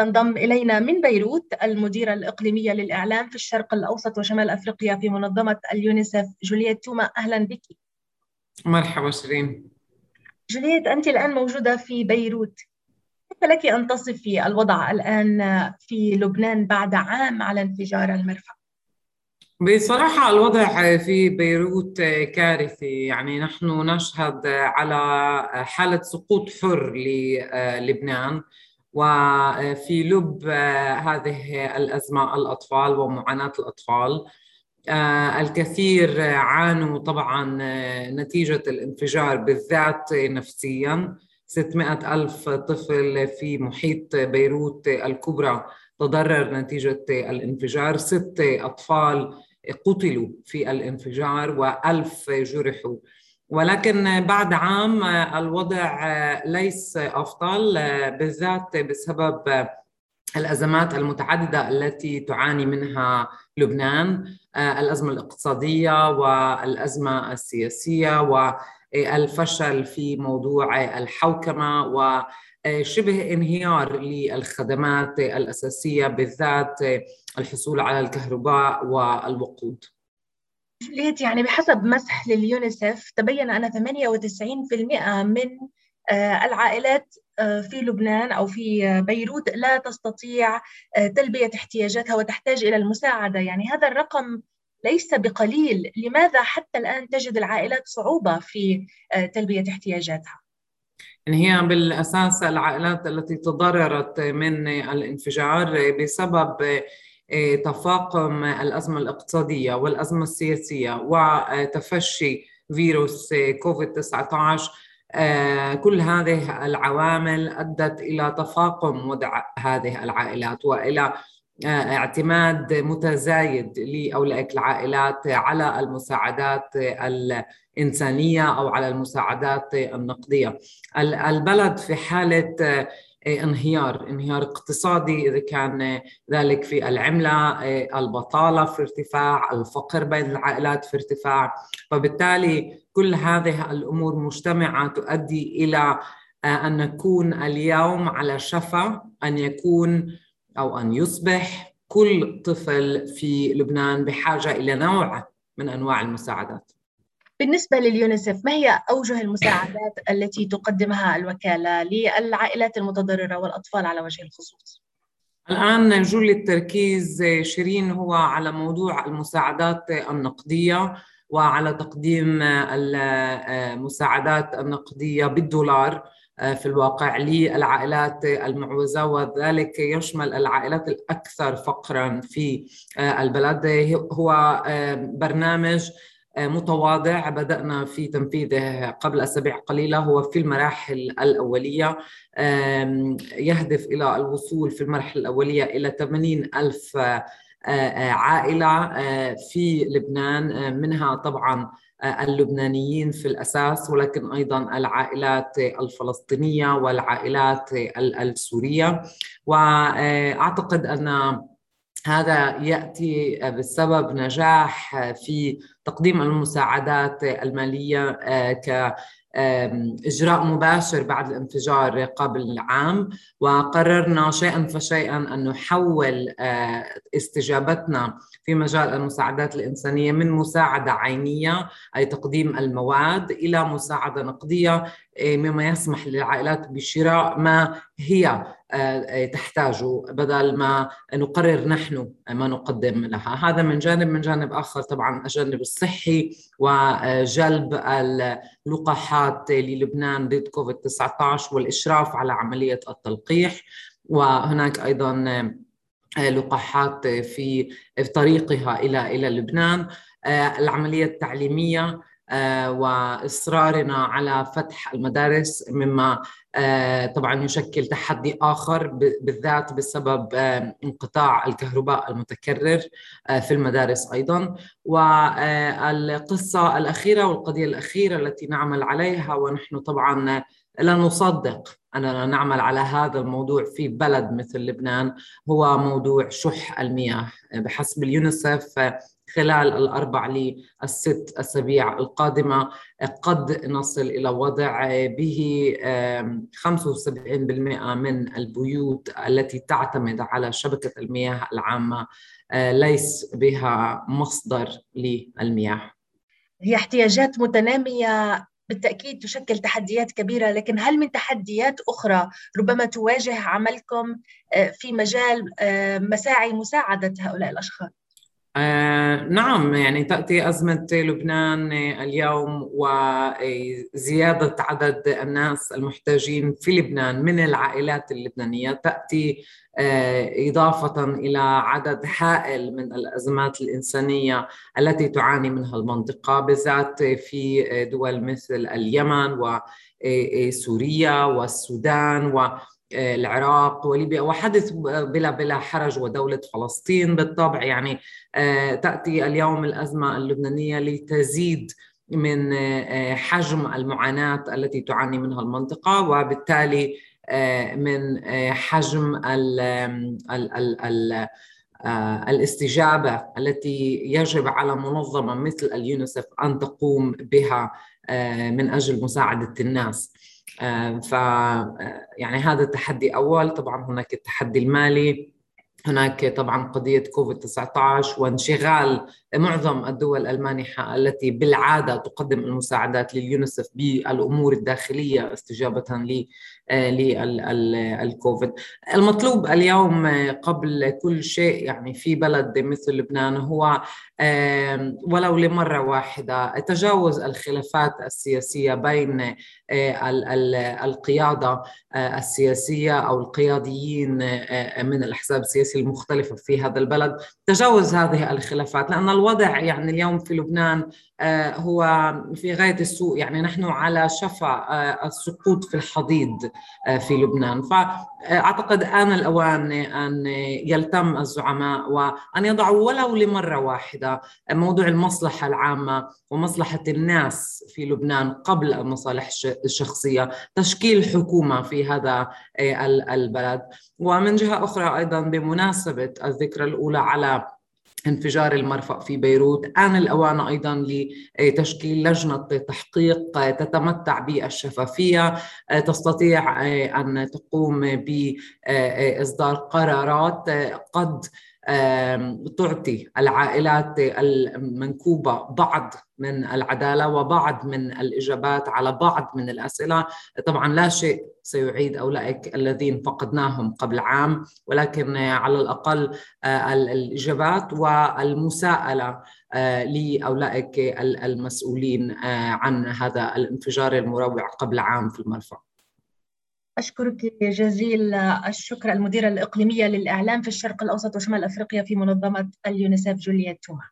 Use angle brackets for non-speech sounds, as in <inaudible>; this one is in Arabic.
تنضم إلينا من بيروت المديرة الإقليمية للإعلام في الشرق الأوسط وشمال أفريقيا في منظمة اليونيسف. جولييت توما أهلا بك. مرحبا شيرين جولييت أنت الآن موجودة في بيروت. كيف لك أن تصفي الوضع الآن في لبنان بعد عام على انفجار المرفأ؟ بصراحة الوضع في بيروت كارثي. يعني نحن نشهد على حالة سقوط حر للبنان وفي لب هذه الأزمة الأطفال ومعاناة الأطفال. الكثير عانوا طبعا نتيجة الانفجار بالذات نفسيا. 600 ألف طفل في محيط بيروت الكبرى تضرر نتيجة الانفجار. ست أطفال قتلوا في الانفجار وألف جرحوا. ولكن بعد عام الوضع ليس أفضل بالذات بسبب الأزمات المتعددة التي تعاني منها لبنان الأزمة الاقتصادية والأزمة السياسية والفشل في موضوع الحوكمة وشبه انهيار للخدمات الأساسية بالذات الحصول على الكهرباء والوقود. جوليت يعني بحسب مسح لليونيسف تبين أن 98% من آه، العائلات آه، في لبنان أو في بيروت لا تستطيع آه، تلبية احتياجاتها وتحتاج إلى المساعدة، يعني هذا الرقم ليس بقليل، لماذا حتى الآن تجد العائلات صعوبة في تلبية احتياجاتها؟ يعني هي بالأساس العائلات التي تضررت من الانفجار بسبب تفاقم الأزمة الاقتصادية والأزمة السياسية وتفشي فيروس كوفيد 19 كل هذه العوامل أدت إلى تفاقم وضع هذه العائلات وإلى اعتماد متزايد لأولئك العائلات على المساعدات الإنسانية أو على المساعدات النقدية. البلد في حالة انهيار انهيار اقتصادي إذا كان ذلك في العملة البطالة في ارتفاع الفقر بين العائلات في ارتفاع. وبالتالي كل هذه الأمور مجتمعة تؤدي إلى أن نكون اليوم على شفا أن يكون أو أن يصبح كل طفل في لبنان بحاجة إلى نوع من أنواع المساعدات. بالنسبة لليونيسف ما هي أوجه المساعدات <coughs> التي تقدمها الوكالة للعائلات المتضررة والأطفال على وجه الخصوص؟ الآن جل التركيز شيرين هو على موضوع المساعدات النقدية وعلى تقديم المساعدات النقدية بالدولار في الواقع للعائلات المعوزة وذلك يشمل العائلات الأكثر فقرا في البلد هو برنامج متواضع. بدأنا في تنفيذه قبل أسابيع قليلة. هو في المراحل الأولية يهدف إلى الوصول في المرحلة الأولية إلى 80 ألف عائلة في لبنان. منها طبعا اللبنانيين في الأساس ولكن أيضا العائلات الفلسطينية والعائلات السورية. وأعتقد أن هذا يأتي بسبب نجاح في تقديم المساعدات المالية آه، ك إجراء مباشر بعد الانفجار قبل عام وقررنا شيئا فشيئا أن نحول آه، استجابتنا في مجال المساعدات الإنسانية من مساعدة عينية أي تقديم المواد إلى مساعدة نقدية آه، مما يسمح للعائلات بشراء ما هي تحتاجه بدل ما نقرر نحن ما نقدم لها. هذا من جانب من جانب آخر طبعا الجانب الصحي وجلب اللقاحات للبنان ضد كوفيد 19 والإشراف على عملية التلقيح. وهناك أيضا آه، لقاحات في طريقها إلى إلى لبنان. آه، العملية التعليمية وإصرارنا على فتح المدارس مما آه، طبعا يشكل تحدي آخر بالذات بسبب آه، انقطاع الكهرباء المتكرر آه، في المدارس أيضا. والقصة الأخيرة والقضية الأخيرة التي نعمل عليها ونحن طبعا لا نصدق أننا نعمل على هذا الموضوع في بلد مثل لبنان. هو موضوع شح المياه بحسب اليونيسف خلال الأربع للست أسابيع القادمة. قد نصل إلى وضع به 75% من البيوت التي تعتمد على شبكة المياه العامة آه، ليس بها مصدر للمياه. هي احتياجات متنامية بالتأكيد تشكل تحديات كبيرة لكن هل من تحديات أخرى ربما تواجه عملكم آه، في مجال آه، مساعي مساعدة هؤلاء الأشخاص؟ آه نعم يعني تأتي أزمة لبنان اليوم وزيادة عدد الناس المحتاجين في لبنان من العائلات اللبنانية. تأتي آه إضافة إلى عدد هائل من الأزمات الإنسانية التي تعاني منها المنطقة بالذات في دول مثل اليمن وسوريا والسودان و العراق وليبيا وحدث بلا بلا حرج ودولة فلسطين بالطبع. يعني آه، تأتي اليوم الأزمة اللبنانية لتزيد من آه، حجم المعاناة التي تعاني منها المنطقة وبالتالي آه، من حجم ال ال ال ال الاستجابة التي يجب على منظمة مثل اليونيسف أن تقوم بها من أجل مساعدة الناس. ف يعني هذا التحدي أول. طبعا هناك التحدي المالي. هناك طبعا قضية كوفيد 19 وانشغال معظم الدول المانحة التي بالعادة تقدم المساعدات لليونسف بالأمور الداخلية استجابة للكوفيد المطلوب اليوم قبل كل شيء يعني في بلد مثل لبنان هو ولو لمرة واحدة تجاوز الخلافات السياسية بين آه، القيادة آه، السياسية أو القياديين آه، من الأحزاب السياسية المختلفة في هذا البلد. تجاوز هذه الخلافات لأن الوضع يعني اليوم في لبنان هو في غاية السوء يعني نحن على شفا آه، السقوط في الحضيض آه، في لبنان. فأعتقد آن الأوان أن يلتم الزعماء وأن يضعوا ولو لمرة واحدة موضوع المصلحة العامة ومصلحة الناس في لبنان قبل المصالح الشخصية تشكيل حكومة في هذا البلد. ومن جهة أخرى أيضا بمناسبة الذكرى الأولى على انفجار المرفأ في بيروت آن الأوان أيضا لتشكيل لجنة تحقيق تتمتع بالشفافية تستطيع أن تقوم بإصدار قرارات قد تعطي العائلات المنكوبة بعض من العدالة وبعض من الإجابات على بعض من الأسئلة. طبعا لا شيء سيعيد أولئك الذين فقدناهم قبل عام ولكن على الأقل آه، الإجابات والمساءلة آه، لأولئك المسؤولين آه، عن هذا الانفجار المروع قبل عام في المرفأ. أشكرك جزيل الشكر المديرة الإقليمية للإعلام في الشرق الأوسط وشمال أفريقيا في منظمة اليونيسف جولييت توما